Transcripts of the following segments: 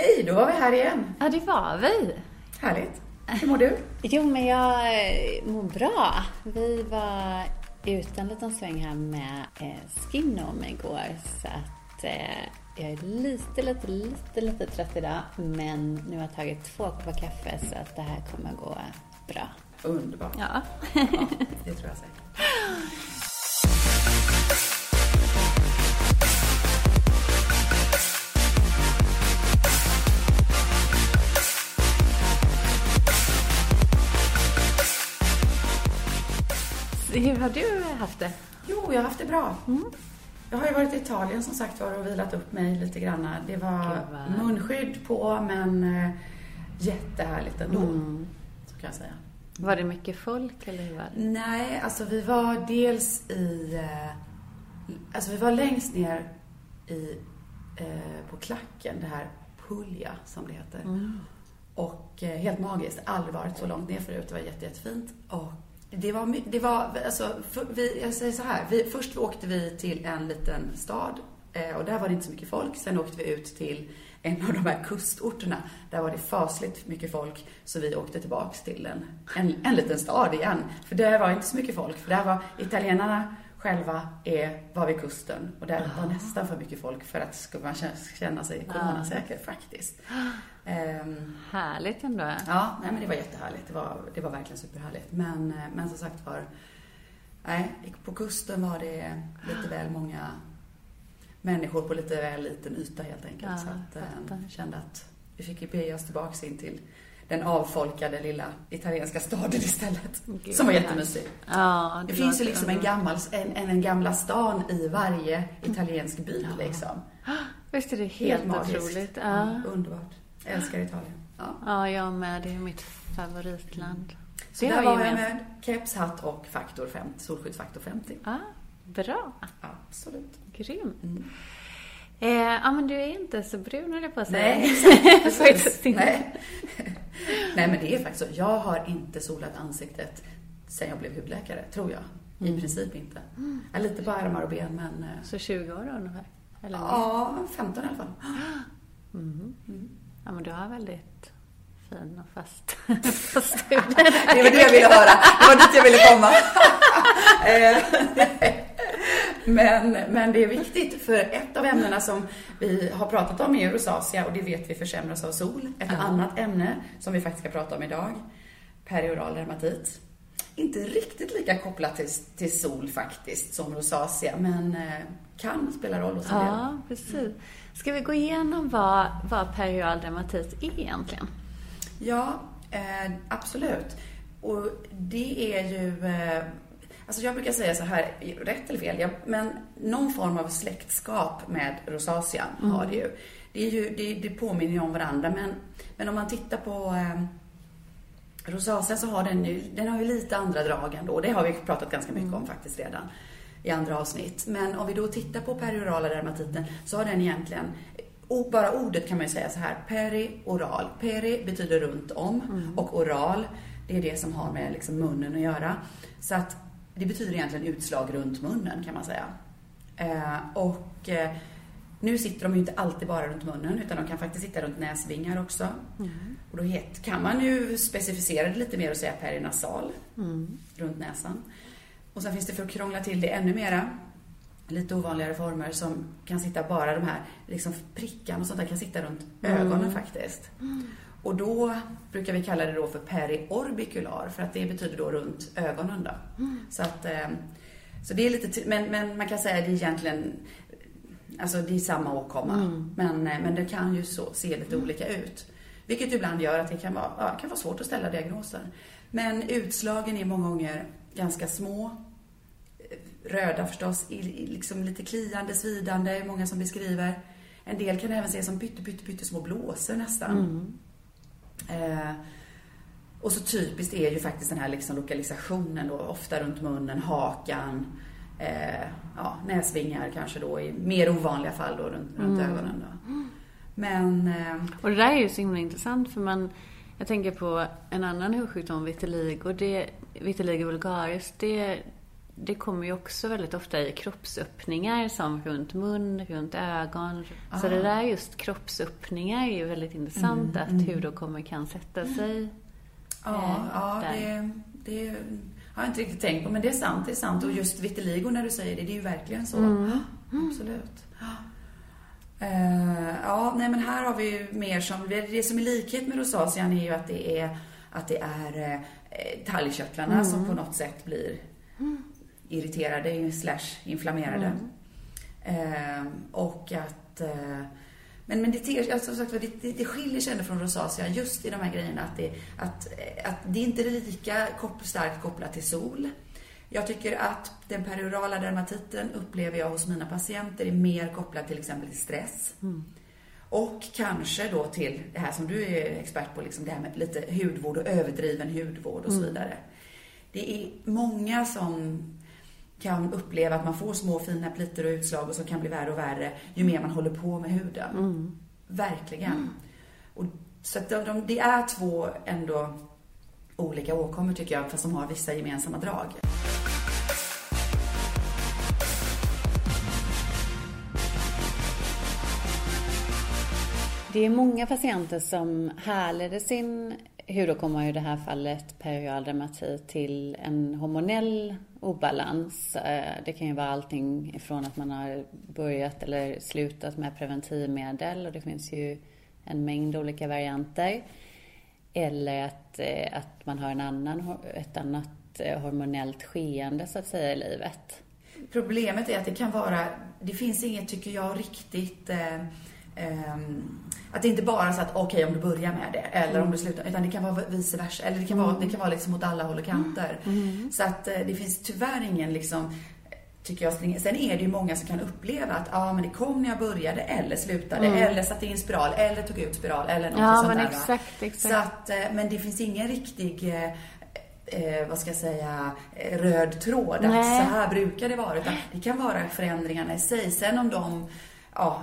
Hej, då var vi här igen. Ja, det var vi. Härligt. Hur mår du? Jo, men jag eh, mår bra. Vi var ute en liten sväng här med eh, Skinnom igår, så att eh, jag är lite, lite, lite, lite trött idag, men nu har jag tagit två koppar kaffe så att det här kommer gå bra. Underbart. Ja. Ja, det tror jag säkert. Hur har du haft det? Jo, jag har haft det bra. Jag har ju varit i Italien som sagt var och vilat upp mig lite grann. Det var munskydd på, men eh, jättehärligt ändå. Mm. Så kan jag säga. Var det mycket folk eller hur var det? Nej, alltså vi var dels i... Eh, alltså vi var längst ner i, eh, på klacken, det här Puglia som det heter. Mm. Och eh, helt magiskt, aldrig varit så långt ner förut. Det var jätte, jättefint. Och det var, det var alltså, för, vi, jag säger så här. Vi, först åkte vi till en liten stad eh, och där var det inte så mycket folk. Sen åkte vi ut till en av de här kustorterna. Där var det fasligt mycket folk. Så vi åkte tillbaks till en, en, en liten stad igen. För där var inte så mycket folk. För där var italienarna själva är, var vid kusten. Och där var nästan för mycket folk för att skulle man kä- känna sig coronasäker faktiskt. Ehm, Härligt ändå. Ja, nej men det var jättehärligt. Det var, det var verkligen superhärligt. Men, eh, men som sagt var, nej, på kusten var det lite väl många människor på lite väl liten yta helt enkelt. Ja, så att, fattar. kände att vi fick ju bege oss tillbaks in till den avfolkade lilla italienska staden istället. Gud, som var jättemysig. Ja, Det finns ju liksom en gammal, en, en, en gamla stan i varje italiensk by liksom. Visst är det helt, magiskt. otroligt? Ja. Ja, underbart. Jag älskar Italien. Ja. ja, jag med. Det är mitt favoritland. Så Det där var jag med keps, hatt och faktor 50, solskyddsfaktor 50. Ja, bra. Absolut. Grym. Mm. Eh, ja, men du är inte så brun, höll jag på att säga. Nej, exakt. Nej. Nej, men det är faktiskt så. Jag har inte solat ansiktet sen jag blev hudläkare, tror jag. I Mm. princip inte. Jag är lite på armar och ben, men... eh, Så 20 år ungefär? Eller? Ja, 15 i alla fall. Mhm. Mm. Ja, men du har väldigt fin och fast, fast hud. Det var det jag ville höra. Det var dit jag ville komma. Eh, men, men det är viktigt, för ett av ämnena som vi har pratat om är rosacea och det vet vi försämras av sol. Ett Ja. annat ämne som vi faktiskt ska prata om idag, perioral dermatit. Inte riktigt lika kopplat till, till sol faktiskt som rosacea, men eh, kan spela roll hos en del. Ja, precis. Ska vi gå igenom vad, vad perioral dermatit är egentligen? Ja, eh, absolut. Och det är ju... Eh, alltså jag brukar säga så här, rätt eller fel, ja, men någon form av släktskap med rosacea har det ju. Det, är ju det, det påminner ju om varandra, men, men om man tittar på eh, rosacea så har den ju, den har ju lite andra drag ändå. Det har vi pratat ganska mycket om faktiskt redan i andra avsnitt. Men om vi då tittar på periorala dermatiten så har den egentligen o- bara ordet kan man ju säga så här, perioral. Peri betyder runt om och oral, det är det som har med liksom munnen att göra. Så att det betyder egentligen utslag runt munnen kan man säga. Eh, och eh, nu sitter de ju inte alltid bara runt munnen utan de kan faktiskt sitta runt näsvingar också. Och då het, kan man ju specificera det lite mer och säga perinasal runt näsan. Och sen finns det för att krångla till det ännu mera lite ovanligare former som kan sitta bara de här liksom prickarna och sånt där kan sitta runt ögonen faktiskt. Och då brukar vi kalla det då för periorbicular för att det betyder då runt ögonen då. Så att eh, så det är lite, men, men man kan säga att det är egentligen Alltså det är samma åkomma. Men, eh, men det kan ju så, se lite olika ut. Vilket ibland gör att det kan vara, ja, kan vara svårt att ställa diagnoser. Men utslagen är många gånger ganska små. Röda förstås, liksom lite kliande, svidande, många som beskriver. En del kan även se som pytte, pytte, pytte små blåsor nästan. Eh, och så typiskt är ju faktiskt den här liksom lokalisationen då, ofta runt munnen, hakan, eh, ja, näsvingar kanske då i mer ovanliga fall då runt, runt ögonen då. Men, eh, Och det där är ju så himla intressant för man, jag tänker på en annan hudsjukdom, vitiligo, det, vitiligo vulgaris, det, det kommer ju också väldigt ofta i kroppsöppningar som runt mun, runt ögon. Ah. Så det där just kroppsöppningar är ju väldigt intressant mm, att mm. hudåkommor kan sätta sig Ja, eh, ja det, det har jag inte riktigt tänkt på, men det är sant. Det är sant. Och just vitiligo när du säger det, det är ju verkligen så. Mm. Absolut. Uh, ja, nej men här har vi ju mer som, det som är likhet med rosacean är ju att det är, att det är eh, talgkörtlarna mm. som på något sätt blir irriterade slash inflammerade. Mm. Uh, och att uh, men, men det, ter, alltså, sagt, det, det, det skiljer sig ändå från rosacea just i de här grejerna att det, att, att det är inte är lika kop, starkt kopplat till sol. Jag tycker att den periorala dermatiten upplever jag hos mina patienter är mer kopplad till exempel till stress. Mm. Och kanske då till det här som du är expert på, liksom det här med lite hudvård och överdriven hudvård och så mm. vidare. Det är många som kan uppleva att man får små fina plitor och utslag och som kan bli värre och värre ju mer man håller på med huden. Mm. Verkligen. Mm. Och, så att de, de, det är två ändå olika åkommor tycker jag, fast de har vissa gemensamma drag. Det är många patienter som härleder sin hudåkomma i det här fallet periodal dermatit till en hormonell obalans. Eh, det kan ju vara allting ifrån att man har börjat eller slutat med preventivmedel och det finns ju en mängd olika varianter. Eller att, eh, att man har en annan, ett annat eh, hormonellt skeende så att säga i livet. Problemet är att det kan vara, det finns inget, tycker jag, riktigt eh, att det inte bara är så att okej okay, om du börjar med det eller mm. om du slutar, utan det kan vara vice versa. Eller det kan vara, det kan vara liksom åt alla håll och kanter. Mm. mm. Så att det finns tyvärr ingen liksom tycker jag. Sen är det ju många som kan uppleva att ah, men det kom när jag började eller slutade mm. eller satte in spiral eller tog ut spiral eller något ja, sånt men där. Exakt, exakt. Så att, eh, men det finns ingen riktig eh, eh, vad ska jag säga, röd tråd. Att så här brukar det vara. Utan det kan vara förändringarna i sig. Sen om de ja,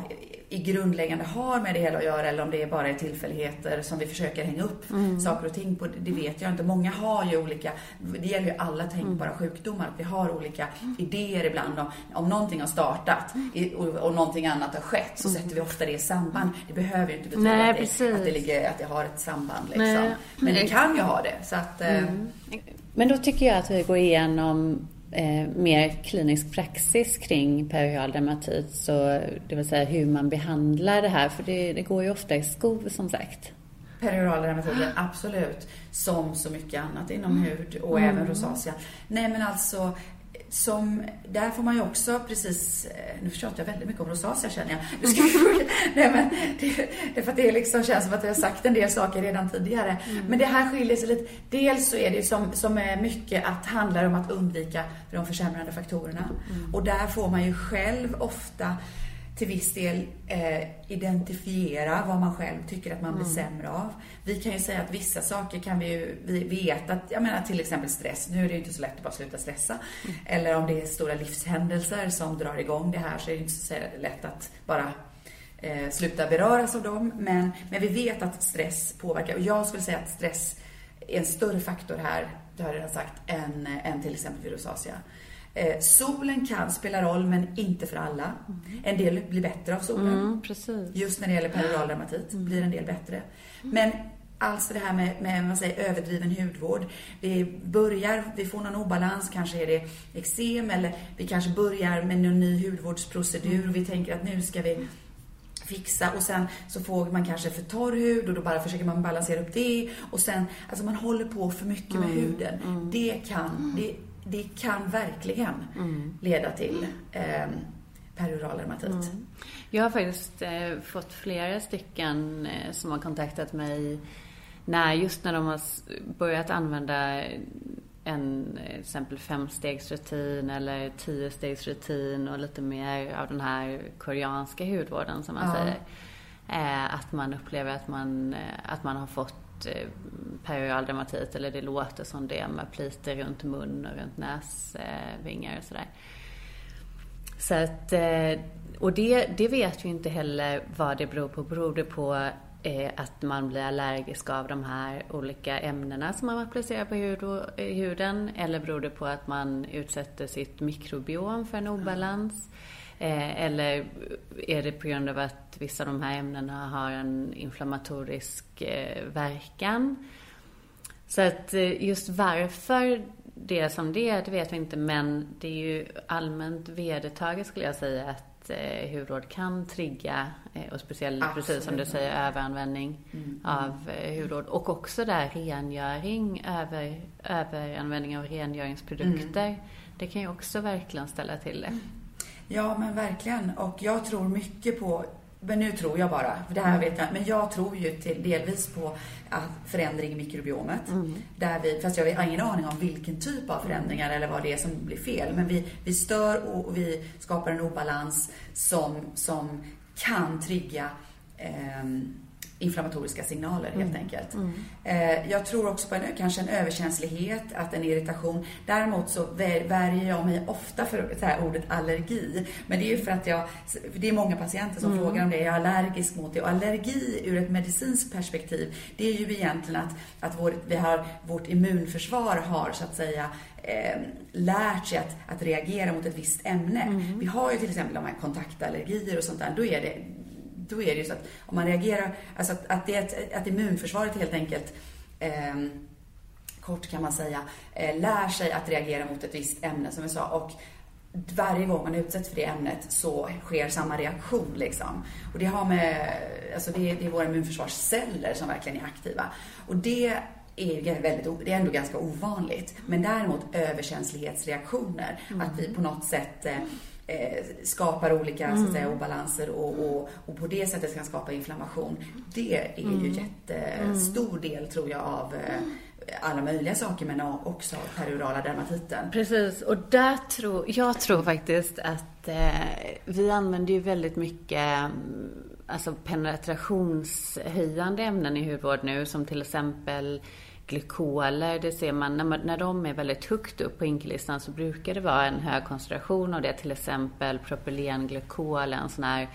i grundläggande har med det hela att göra eller om det bara är tillfälligheter som vi försöker hänga upp mm. saker och ting på. Det vet jag inte. Många har ju olika, det gäller ju alla tänkbara mm. sjukdomar, att vi har olika idéer ibland om, om någonting har startat och, och någonting annat har skett så mm. sätter vi ofta det i samband. Det behöver ju inte betyda Nej, att, det, att, det ligger, att det har ett samband liksom. Men det kan ju ha det. Så att, eh, mm. Men då tycker jag att vi går igenom eh, mer klinisk praxis kring perioral dermatit, så det vill säga hur man behandlar det här, för det, det går ju ofta i skov som sagt. Perioral dermatit, absolut. Som så mycket annat inom mm. hud och mm. även rosacea. Nej men alltså, som, där får man ju också precis, eh, nu tjatar jag väldigt mycket om rosacea känner jag. Nej, men det, det är för att det liksom känns som att jag har sagt en del saker redan tidigare. Mm. Men det här skiljer sig lite. Dels så är det som, som är mycket att handlar om att undvika de försämrande faktorerna. Mm. Och där får man ju själv ofta till viss del eh, identifiera vad man själv tycker att man blir mm. sämre av. Vi kan ju säga att vissa saker kan vi ju vi veta, att, jag menar till exempel stress. Nu är det ju inte så lätt att bara sluta stressa. Mm. Eller om det är stora livshändelser som drar igång det här så är det inte så lätt att bara eh, sluta beröras av dem. Men, men vi vet att stress påverkar och jag skulle säga att stress är en större faktor här, det har jag redan sagt, än, än till exempel virusacea. Eh, solen kan spela roll, men inte för alla. Mm. En del blir bättre av solen. Mm, Just när det gäller periodal dermatit mm. blir en del bättre. Men alltså det här med, med man säger, överdriven hudvård. Vi börjar, vi får någon obalans, kanske är det eksem eller vi kanske börjar med en ny hudvårdsprocedur och vi tänker att nu ska vi fixa och sen så får man kanske för torr hud och då bara försöker man balansera upp det och sen, alltså man håller på för mycket med mm, huden. Mm. Det kan, det det kan verkligen mm. leda till eh, perioral dermatit. Mm. Jag har faktiskt eh, fått flera stycken eh, som har kontaktat mig när, just när de har börjat använda en till exempel femstegsrutin eller tiostegsrutin och lite mer av den här koreanska hudvården som man ja. säger. Eh, att man upplever att man, eh, att man har fått eh, perioral dermatit eller det låter som det med plitor runt mun och runt näsvingar och sådär. Så att, eh, och det, det vet vi inte heller vad det beror på. Beror det på eh, att man blir allergisk av de här olika ämnena som man applicerar på eh, huden? Eller beror det på att man utsätter sitt mikrobiom för en obalans? Eller är det på grund av att vissa av de här ämnena har en inflammatorisk verkan? Så att just varför det är som det är, det vet vi inte. Men det är ju allmänt vedertaget skulle jag säga att eh, hudvård kan trigga, eh, och speciellt Absolut. precis som du säger, överanvändning mm. av eh, hudvård. Och också där rengöring, över, överanvändning av rengöringsprodukter. Mm. Det kan ju också verkligen ställa till det. Ja, men verkligen. Och jag tror mycket på men nu tror jag bara, för det här vet jag, men jag tror ju till delvis på förändring i mikrobiomet. Mm. Där vi, fast jag har ingen aning om vilken typ av förändringar eller vad det är som blir fel. Men vi, vi stör och vi skapar en obalans som, som kan trigga eh, inflammatoriska signaler helt mm. enkelt. Mm. Eh, jag tror också på en, kanske en överkänslighet, att en irritation. Däremot så värjer jag mig ofta för här, ordet allergi. Men det är ju för att jag, det är många patienter som mm. frågar om det, är jag allergisk mot det? Och allergi ur ett medicinskt perspektiv, det är ju egentligen att, att vår, vi har, vårt immunförsvar har så att säga eh, lärt sig att, att reagera mot ett visst ämne. Mm. Vi har ju till exempel de här kontaktallergier och sånt där. Då är det då är det ju så att om man reagerar, alltså att, att, det, att immunförsvaret helt enkelt eh, kort kan man säga, eh, lär sig att reagera mot ett visst ämne som vi sa. Och varje gång man utsätts för det ämnet så sker samma reaktion liksom. Och det har med, alltså det, det är våra immunförsvarsceller som verkligen är aktiva. Och det är, väldigt, det är ändå ganska ovanligt. Men däremot överkänslighetsreaktioner, mm. att vi på något sätt eh, eh, skapar olika mm. så att säga, mm. obalanser och, och, och, på det sättet kan skapa inflammation. Det är mm. ju jättestor mm. del tror jag av eh, alla möjliga saker men också perurala dermatiten. Precis, och där tror, jag tror faktiskt att eh, vi använder ju väldigt mycket alltså penetrationshöjande ämnen i hudvård nu som till exempel glykoler, det ser man när, man, när de är väldigt högt upp på inkelistan så brukar det vara en hög koncentration av det. Till exempel propylenglykol, en sån här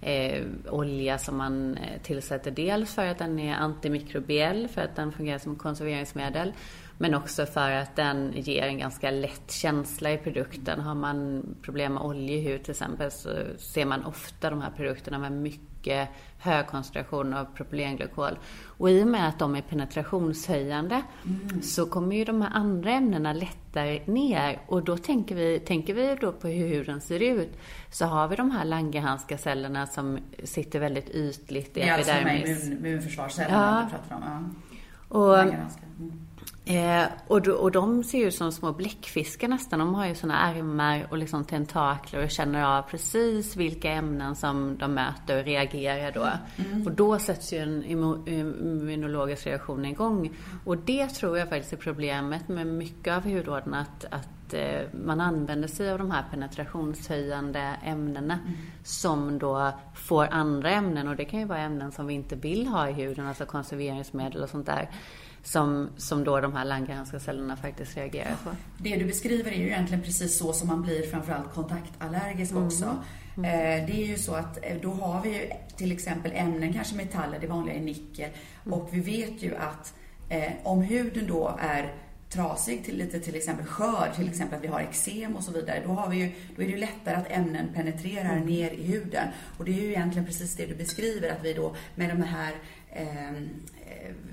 eh, olja som man eh, tillsätter dels för att den är antimikrobiell, för att den fungerar som konserveringsmedel. Men också för att den ger en ganska lätt känsla i produkten. Har man problem med oljehud till exempel så ser man ofta de här produkterna med mycket hög koncentration av propylenglykol. Och i och med att de är penetrationshöjande mm. så kommer ju de här andra ämnena lättare ner. Och då tänker vi, tänker vi då på hur huden ser ut så har vi de här Langerhanska-cellerna som sitter väldigt ytligt i epidermis. Är alltså de här immunförsvarscellerna ja. du pratar om? Ja. Och, mm. Eh, och, de, och de ser ut som små bläckfiskar nästan. De har ju såna ärmar och liksom tentakler och känner av precis vilka ämnen som de möter och reagerar då. Mm. Och då sätts ju en immunologisk reaktion igång. Och det tror jag faktiskt är problemet med mycket av hudvården. Att, att eh, man använder sig av de här penetrationshöjande ämnena mm. som då får andra ämnen. Och det kan ju vara ämnen som vi inte vill ha i huden, alltså konserveringsmedel och sånt där som, som då de här Langerhanska cellerna faktiskt reagerar på. Det du beskriver är ju egentligen precis så som man blir framförallt kontaktallergisk mm. också. Mm. Eh, det är ju så att eh, då har vi ju till exempel ämnen, kanske metaller, det vanliga är nickel. Mm. Och vi vet ju att eh, om huden då är trasig, till, lite till exempel skör, till exempel att vi har eksem och så vidare, då, har vi ju, då är det ju lättare att ämnen penetrerar mm. ner i huden. Och det är ju egentligen precis det du beskriver, att vi då med de här, eh,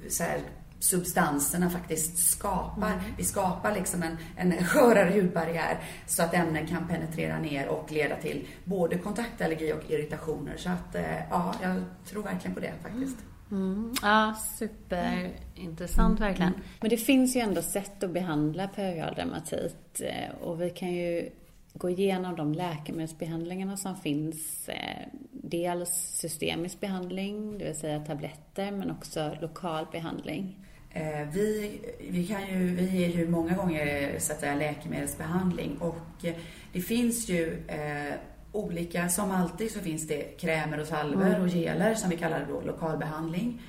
så här substanserna faktiskt skapar. Mm. Vi skapar liksom en, en skörare hudbarriär så att ämnen kan penetrera ner och leda till både kontaktallergi och irritationer. Så att, eh, ja, jag tror verkligen på det faktiskt. Mm. Ja, superintressant mm. verkligen. Men det finns ju ändå sätt att behandla periodal dermatit eh, och vi kan ju gå igenom de läkemedelsbehandlingarna som finns. Eh, dels systemisk behandling, det vill säga tabletter, men också lokal behandling. Eh, vi, vi, kan ju, vi ger ju många gånger så att säga, läkemedelsbehandling och eh, det finns ju eh, olika, som alltid så finns det krämer och salver mm. och geler som vi kallar då lokalbehandling.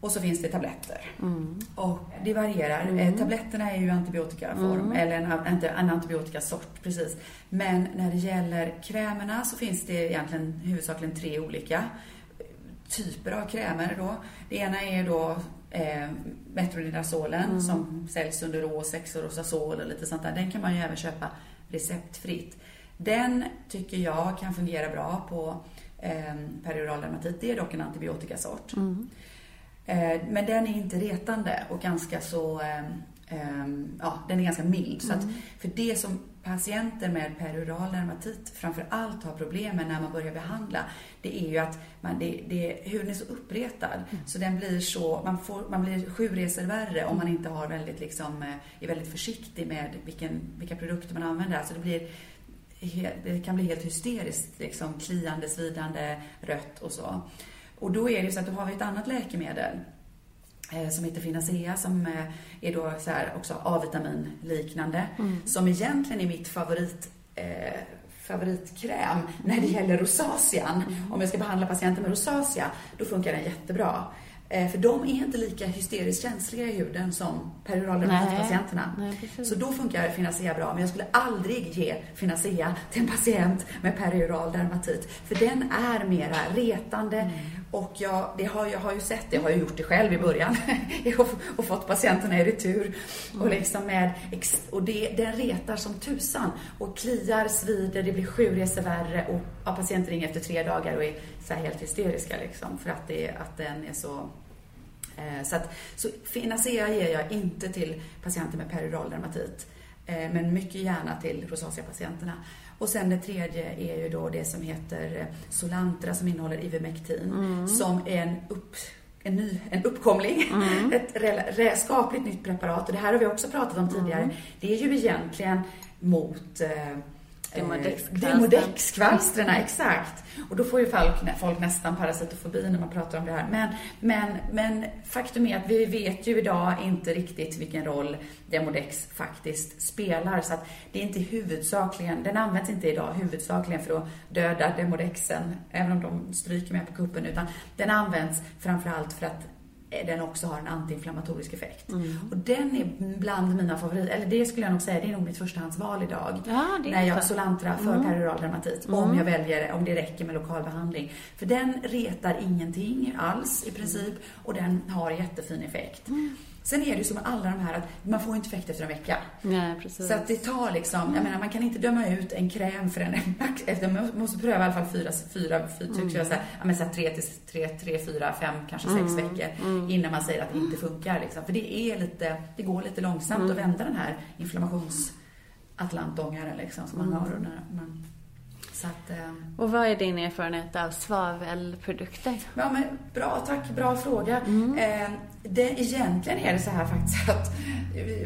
Och så finns det tabletter. Mm. Och det varierar. Mm. Eh, tabletterna är ju antibiotikaform, mm. eller en, en antibiotikasort, precis. Men när det gäller krämerna så finns det egentligen huvudsakligen tre olika typer av krämer då. Det ena är då eh, Metronidazolen mm. som säljs under Råsex och Rosazol och lite sånt där. Den kan man ju även köpa receptfritt. Den tycker jag kan fungera bra på eh, perioral dermatit. Det är dock en antibiotikasort. Mm. Eh, men den är inte retande och ganska så, eh, ja, den är ganska mild. Så att mm. för det som patienter med perioral dermatit framför allt har problem med när man börjar behandla, det är ju att man, det, det, huden är så uppretad mm. så den blir så, man, får, man blir sju resor värre om man inte har väldigt liksom, är väldigt försiktig med vilken, vilka produkter man använder. Alltså det blir det kan bli helt hysteriskt, liksom kliande, svidande, rött och så. Och då är det så att då har vi ett annat läkemedel eh, som heter Finacea som eh, är då så här också A-vitaminliknande. Mm. Som egentligen är mitt favorit eh, favoritkräm när det gäller rosacean. Mm. Om jag ska behandla patienter med rosacea, då funkar den jättebra. Eh, för de är inte lika hysteriskt känsliga i huden som perioral Så då funkar Finacea bra, men jag skulle aldrig ge Finacea till en patient med perioral dermatit. För den är mera retande mm. Och jag, det har, jag har ju sett det, jag har ju gjort det själv i början och fått patienterna i retur. Mm. Och liksom med, och det, den retar som tusan och kliar, svider, det blir sju resor värre och ja, patienter ringer efter tre dagar och är så helt hysteriska liksom för att, det, att den är så Eh, så, att, så Finacea ger jag inte till patienter med peridural dermatit. Eh, men mycket gärna till rosacea-patienterna. Och sen det tredje är ju då det som heter Solantra som innehåller Ivermectin. Mm. Som är en, upp, en, ny, en uppkomling. Mm. Ett skapligt nytt preparat. Och det här har vi också pratat om tidigare. Mm. Det är ju egentligen mot eh, Demodexkvalstren, exakt. Och då får ju folk, folk nästan parasitofobi när man pratar om det här. Men, men, men faktum är att vi vet ju idag inte riktigt vilken roll Demodex faktiskt spelar. Så att det är inte huvudsakligen, den används inte idag huvudsakligen för att döda Demodexen, även om de stryker med på kuppen, utan den används framförallt för att den också har en antiinflammatorisk effekt. Mm. Och den är bland mina favoriter, eller det skulle jag nog säga, det är nog mitt förstahandsval idag. Ja, när jag har Solantra för mm. perioral dermatit. Mm. Om jag väljer, om det räcker med lokal behandling. För den retar ingenting alls i princip och den har jättefin effekt. Mm. Sen är det ju som med alla de här att man får inte effekt efter en vecka. Nej, precis. Så att det tar liksom, jag menar man kan inte döma ut en kräm för en, efter, man måste pröva i alla fall fyra, fyra, fyra mm. tycker jag, så här, ja, men så här, tre, till, tre, tre, fyra, fem, kanske sex mm. veckor mm. innan man säger att det inte funkar. Liksom. För det är lite, det går lite långsamt mm. att vända den här inflammationsatlantångaren liksom som man mm. har när man att, eh, och vad är din erfarenhet av svavelprodukter? Ja, men bra, tack. Bra fråga. Mm. Eh, det, egentligen är det så här faktiskt att,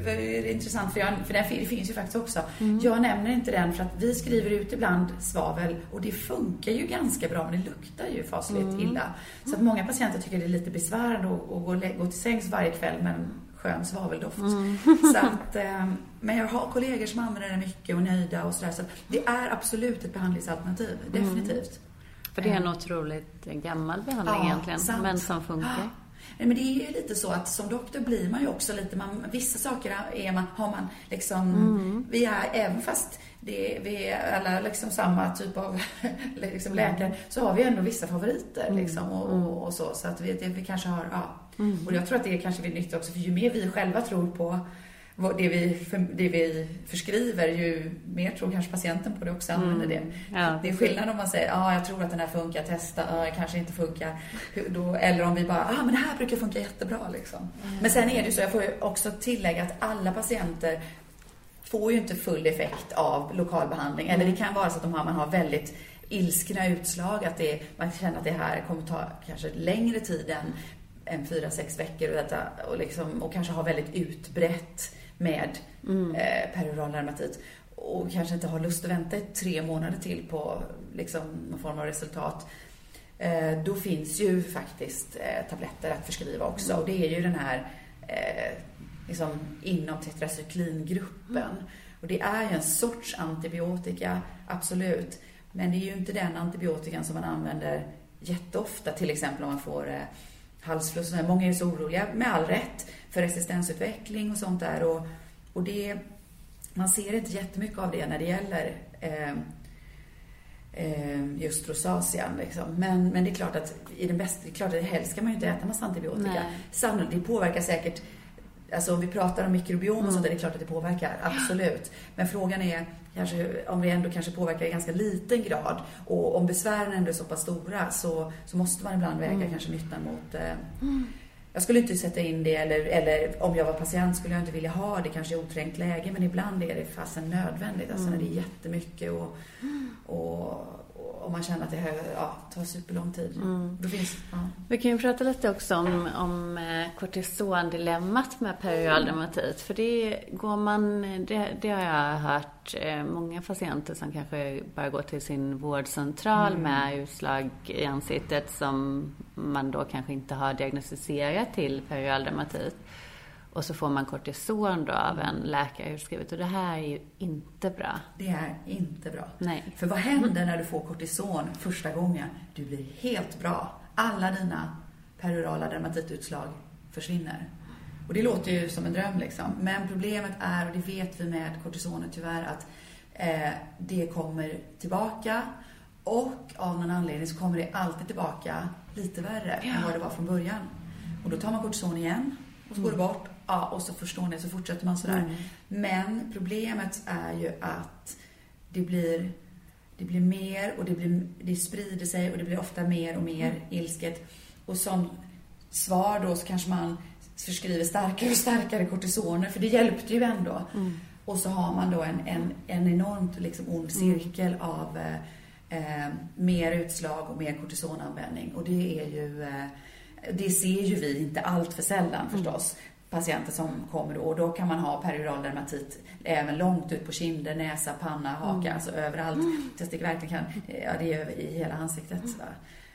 det är intressant för, jag, för den finns ju faktiskt också. Mm. Jag nämner inte den för att vi skriver ut ibland svavel och det funkar ju ganska bra men det luktar ju fasligt mm. illa. Så att många patienter tycker det är lite besvärande att, gå, gå till sängs varje kväll med en skön svaveldoft. Mm. Så att, eh, men jag har kollegor som använder det mycket och nöjda och sådär. Så det är absolut ett behandlingsalternativ, mm. definitivt. För det är en eh. otroligt gammal behandling ja, egentligen, sant. men som funkar. Men det är ju lite så att som doktor blir man ju också lite, man, vissa saker är man, har man liksom, mm. vi är, även fast det, vi är alla liksom samma typ av liksom läkare, så har vi ändå vissa favoriter mm. liksom och, och, och, så. Så att vi, det, vi kanske har, ja. Mm. Och jag tror att det kanske är nyttigt också, för ju mer vi själva tror på det vi, det vi förskriver, ju mer tror kanske patienten på det också använder det. Mm. Ja. Det är skillnad om man säger, ja ah, jag tror att den här funkar, testa, ah, kanske inte funkar. Då, eller om vi bara, ah men det här brukar funka jättebra liksom. Mm. Men sen är det ju så, jag får ju också tillägga att alla patienter får ju inte full effekt av lokal behandling. Eller det kan vara så att de har, man har väldigt ilskna utslag, att det, man känner att det här kommer ta kanske längre tid än, än fyra, sex veckor och, detta, och, liksom, och kanske har väldigt utbrett med mm. eh, perioral dermatit och kanske inte har lust att vänta tre månader till på liksom, någon form av resultat. Eh, då finns ju faktiskt eh, tabletter att förskriva också och det är ju den här eh, liksom, inom tetracyklingruppen. Mm. Och det är ju en sorts antibiotika, absolut. Men det är ju inte den antibiotikan som man använder jätteofta, till exempel om man får eh, halsfluss och. Många är så oroliga, med all rätt, för resistensutveckling och sånt där. Och, och det, man ser inte jättemycket av det när det gäller eh, eh, just rosacea. Liksom. Men, men det är klart att i den bästa, det är klart att helst ska man ju inte äta massa antibiotika. Sannolikt, det påverkar säkert Alltså om vi pratar om mikrobiom och mm. sånt, är det klart att det påverkar. Absolut. Men frågan är kanske, om det ändå kanske påverkar i ganska liten grad. Och om besvären ändå är så pass stora så, så måste man ibland väga mm. kanske nyttan mot eh, mm. Jag skulle inte sätta in det, eller, eller om jag var patient skulle jag inte vilja ha det kanske i oträngt läge, men ibland är det fasen nödvändigt. Alltså när det är mm. jättemycket och, och om man känner att det ja, tar superlång tid. Mm. Då finns, ja. Vi kan ju prata lite också om, om eh, kortisondilemmat med perioral dermatit. För det går man, det, det, har jag hört eh, många patienter som kanske bara går till sin vårdcentral mm. med utslag i ansiktet som man då kanske inte har diagnostiserat till perioral dermatit. Och så får man kortison då av en läkare utskrivet. Och det här är ju inte bra. Det är inte bra. Nej. För vad händer när du får kortison första gången? Du blir helt bra. Alla dina perorala dermatitutslag försvinner. Och det låter ju som en dröm liksom. Men problemet är, och det vet vi med kortisonet tyvärr, att eh, det kommer tillbaka. Och av någon anledning så kommer det alltid tillbaka lite värre ja. än vad det var från början. Och då tar man kortison igen och så går det bort Ja, och så förstår ni, så fortsätter man sådär. Mm. Men problemet är ju att det blir, det blir mer och det, blir, det sprider sig och det blir ofta mer och mer mm. ilsket. Och som svar då så kanske man förskriver starkare och starkare kortisoner, för det hjälpte ju ändå. Mm. Och så har man då en, en, en enormt liksom ond mm. cirkel av eh, eh, mer utslag och mer kortisonanvändning. Och det är ju eh, det ser ju vi inte allt för sällan mm. Patienter som kommer då. Och då kan man ha perioral dermatit även långt ut på kinder, näsa, panna, haka, mm. alltså överallt. Mm. Så det verkligen kan, ja det är i hela ansiktet.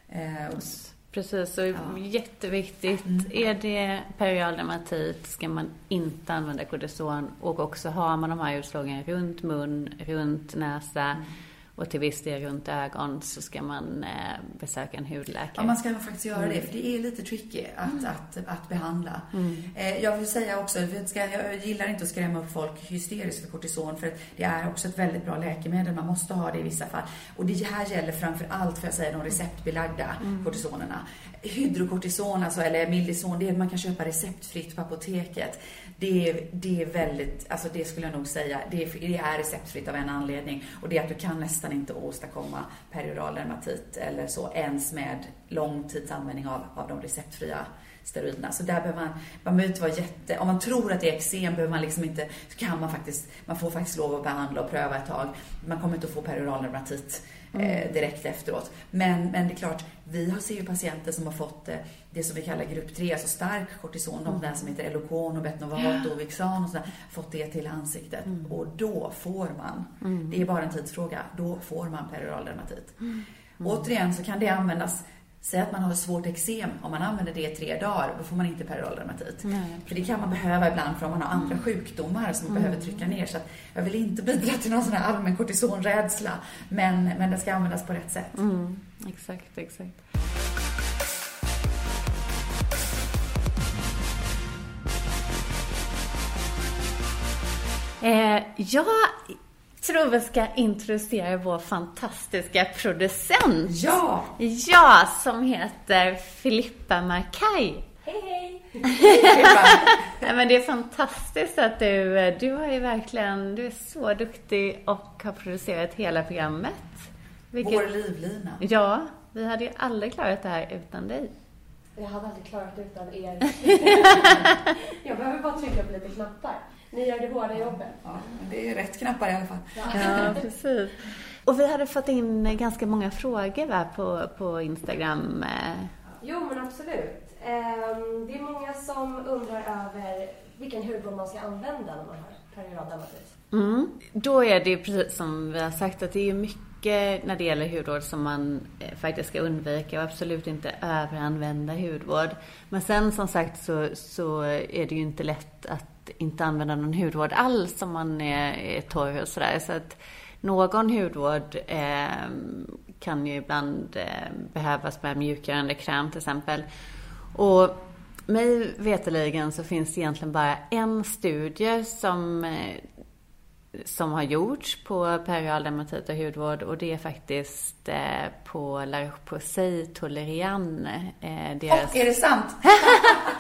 Mm. Eh, Precis, och ja. jätteviktigt. Mm. Är det perioral dermatit ska man inte använda kortison och också har man de här utslagen runt mun, runt näsa mm och till viss del runt ögon så ska man eh, besöka en hudläkare. Ja, man ska faktiskt göra det, för det är lite tricky att, mm. att, att, att, behandla. Mm. Eh, jag vill säga också, jag gillar inte att skrämma upp folk hysteriskt för kortison, för det är också ett väldigt bra läkemedel. Man måste ha det i vissa fall. Och det här gäller framför allt, för jag säga, de receptbelagda mm. kortisonerna. Hydrokortison, alltså, eller Mildison, det är man kan köpa receptfritt på apoteket. Det är, det är väldigt, alltså det skulle jag nog säga, det är, det är receptfritt av en anledning. Och det är att du kan nästan inte åstadkomma perioral dermatit eller så ens med lång tids användning av, av de receptfria steroiderna. Så där behöver man, man behöver inte vara jätte, om man tror att det är eksem behöver man liksom inte, så kan man faktiskt, man får faktiskt lov att behandla och pröva ett tag. Man kommer inte att få perioral dermatit eh, direkt efteråt. Men, men det är klart, vi ser ju patienter som har fått eh, det som vi kallar grupp 3, alltså stark kortison, mm. de där som heter Elocon och Betnovat och Vixan och sådär, fått det till ansiktet. Mm. Och då får man, mm. det är bara en tidsfråga, då får man perioral dermatit. Mm. Återigen så kan det användas Säg att man har svårt eksem, om man använder det i tre dagar, då får man inte perioral dermatit. För det kan man behöva ibland för om man har andra mm. sjukdomar som man mm. behöver trycka ner. Så jag vill inte bidra till någon sån här allmän kortisonrädsla, men, men den ska användas på rätt sätt. Mm. Exakt, exakt. Eh, jag tror vi ska introducera vår fantastiska producent. Ja! Ja, som heter Filippa Markaj. Hej, hej! Nej, men det är fantastiskt att du, du har ju verkligen, du är så duktig och har producerat hela programmet. Vilket, Vår livlina. Ja, vi hade ju aldrig klarat det här utan dig. Jag hade aldrig klarat det utan er. jag behöver bara trycka på lite knappar. Ni gör det hårda jobbet. Ja, det är rätt knappar i alla fall. Ja, precis. Och vi hade fått in ganska många frågor va, på, på Instagram. Jo, men absolut. Ehm, det är många som undrar över vilken hudvård man ska använda när man har perioral dermatit. Mm. Då är det precis som vi har sagt att det är mycket när det gäller hudvård som man eh, faktiskt ska undvika och absolut inte överanvända hudvård. Men sen som sagt så, så är det ju inte lätt att inte använda någon hudvård alls om man är, är torr och sådär. Så att någon hudvård eh, kan ju ibland eh, behövas med mjukgörande kräm till exempel. Och mig veteligen så finns det egentligen bara en studie som, eh, som har gjorts på perial dermatit och hudvård och det är faktiskt eh, på La Roche-Posay Tolerian. Eh, deras... Oh, är det sant?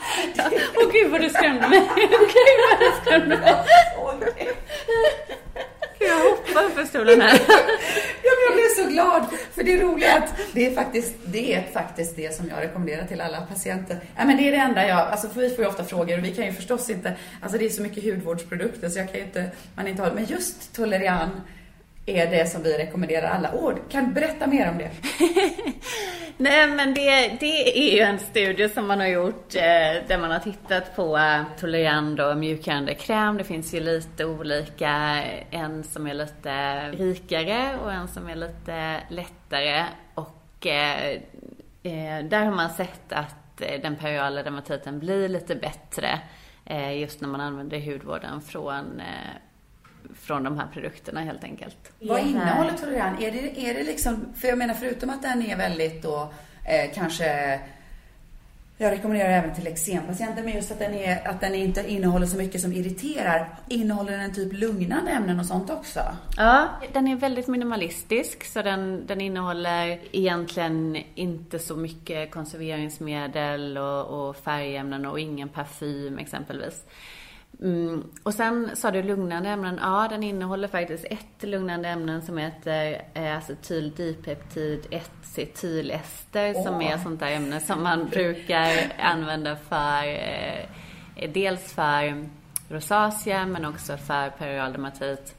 Åh oh, gud vad du skrämde mig! Åh oh, gud vad du skrämde mig! Jag hoppar för stolen här. jag blev så glad. För det är roligt att det är faktiskt det, är faktiskt det som jag rekommenderar till alla patienter. Ja, men det är det enda jag, alltså för vi får ju ofta frågor och vi kan ju förstås inte, alltså det är så mycket hudvårdsprodukter så jag kan ju inte, man inte har, men just Tolerian är det som vi rekommenderar alla. Åh, kan du berätta mer om det? Nej, men det, det är ju en studie som man har gjort eh, där man har tittat på eh, tolerand och mjukgörande kräm. Det finns ju lite olika, en som är lite rikare och en som är lite lättare. Och eh, eh där har man sett att eh, den periala dermatiten blir lite bättre eh, just när man använder hudvården från från de här produkterna helt enkelt. Vad innehåller Toleran? Är det, är det liksom, för jag menar förutom att den är väldigt då eh, kanske jag rekommenderar även till eksempatienter, men just att den, är, att den inte innehåller så mycket som irriterar. Innehåller den typ lugnande ämnen och sånt också? Ja, den är väldigt minimalistisk, så den, den innehåller egentligen inte så mycket konserveringsmedel och, och färgämnen och ingen parfym exempelvis. Mm. Och sen sa du lugnande ämnen. Ja, den innehåller faktiskt ett lugnande ämnen som heter eh, acetylpeptid 1-cetylester oh. som är sånt där ämne som man brukar använda för eh, dels för rosacea men också för perioddermatit.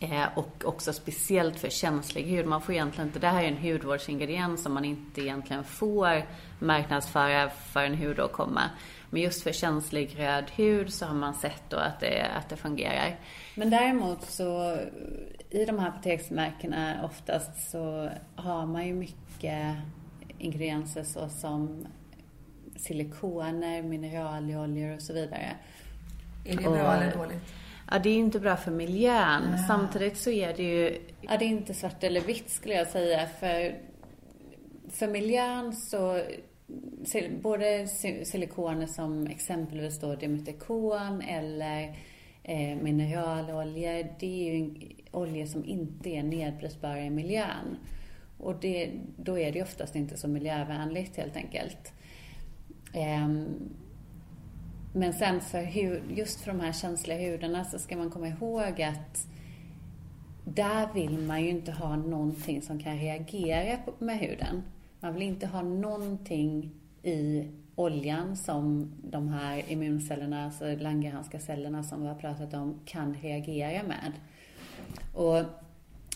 Eh, och också speciellt för känslig hud. Man får egentligen inte, det här är en hudvårdsingrediens som man inte egentligen får marknadsföra för en hudåkomma. Men just för känslig röd hud så har man sett då att det, att det fungerar. Men däremot så i de här apoteksmärkena oftast så har man ju mycket ingredienser såsom silikoner, mineraloljor och så vidare. Är det bra eller dåligt? Ja, det är ju inte bra för miljön. Ja. Samtidigt så är det ju, ja det är inte svart eller vitt skulle jag säga. För, för miljön så både silikoner som exempelvis då Dimetikon eller eh, mineraloljor, det är ju oljor som inte är nedbrytbara i miljön. Och det, då är det oftast inte så miljövänligt helt enkelt. Eh, men sen för hur, just för de här känsliga hudarna så ska man komma ihåg att där vill man ju inte ha någonting som kan reagera med huden. Man vill inte ha någonting i oljan som de här immuncellerna, alltså Langerhanska cellerna som vi har pratat om, kan reagera med. Och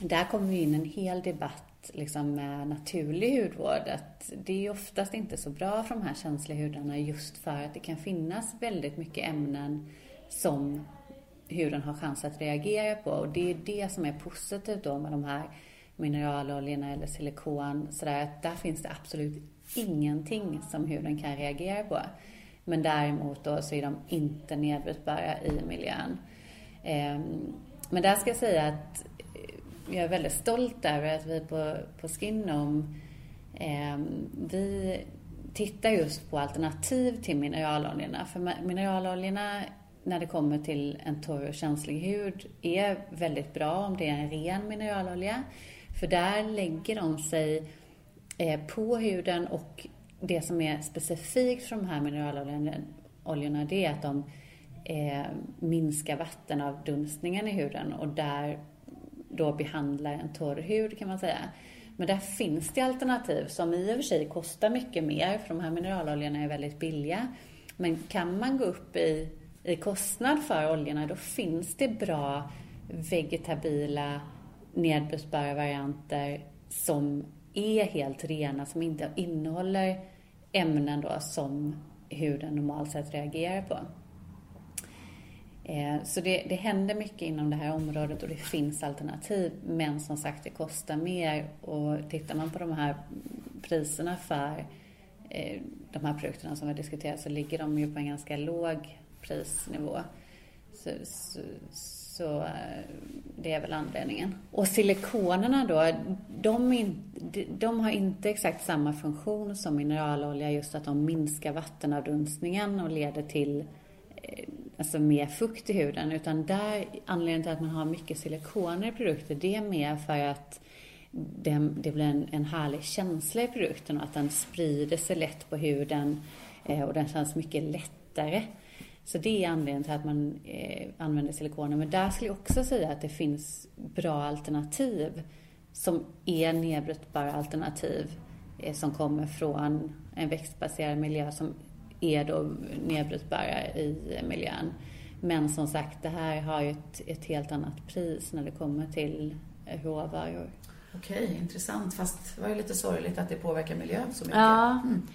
där kommer vi in en hel debatt liksom med naturlig hudvård. Att det är oftast inte så bra för de här känsliga hudarna just för att det kan finnas väldigt mycket ämnen som huden har chans att reagera på. Och det är det som är positivt då med de här mineraloljorna eller silikon. Sådär att där finns det absolut ingenting som huden kan reagera på. Men däremot då så är de inte nedbrytbara i miljön. Ehm, men där ska jag säga att jag är väldigt stolt över att vi på, på Skinom, ehm, vi tittar just på alternativ till mineraloljorna. För mineraloljorna när det kommer till en torr och känslig hud är väldigt bra om det är en ren mineralolja. För där lägger de sig eh, på huden och det som är specifikt för de här mineraloljorna det är att de eh, minskar vattenavdunstningen i huden och där då behandlar en torr hud kan man säga. Men där finns det alternativ som i och för sig kostar mycket mer för de här mineraloljorna är väldigt billiga. Men kan man gå upp i, i kostnad för oljorna då finns det bra vegetabila nedbrytbara varianter som är helt rena, som inte innehåller ämnen då som huden normalt sett reagerar på. Eh, så det, det händer mycket inom det här området och det finns alternativ. Men som sagt, det kostar mer. Och tittar man på de här priserna för eh, de här produkterna som vi har diskuterat så ligger de ju på en ganska låg prisnivå. Så, så, så eh, det är väl anledningen. Och silikonerna då, de, in, de har inte exakt samma funktion som mineralolja, just att de minskar vattenavdunstningen och leder till eh, alltså mer fukt i huden. Utan där, anledningen till att man har mycket silikoner i produkter, det är mer för att det, det blir en, en härlig känsla i produkten och att den sprider sig lätt på huden eh, och den känns mycket lättare. Så det är anledningen till att man eh, använder silikoner. Men där skulle jag också säga att det finns bra alternativ som är nedbrytbara alternativ eh, som kommer från en växtbaserad miljö som är då nedbrytbara i miljön. Men som sagt, det här har ju ett, ett helt annat pris när det kommer till råvaror. Okej, intressant. Fast det var ju lite sorgligt att det påverkar miljön så mycket. Ja. Mm.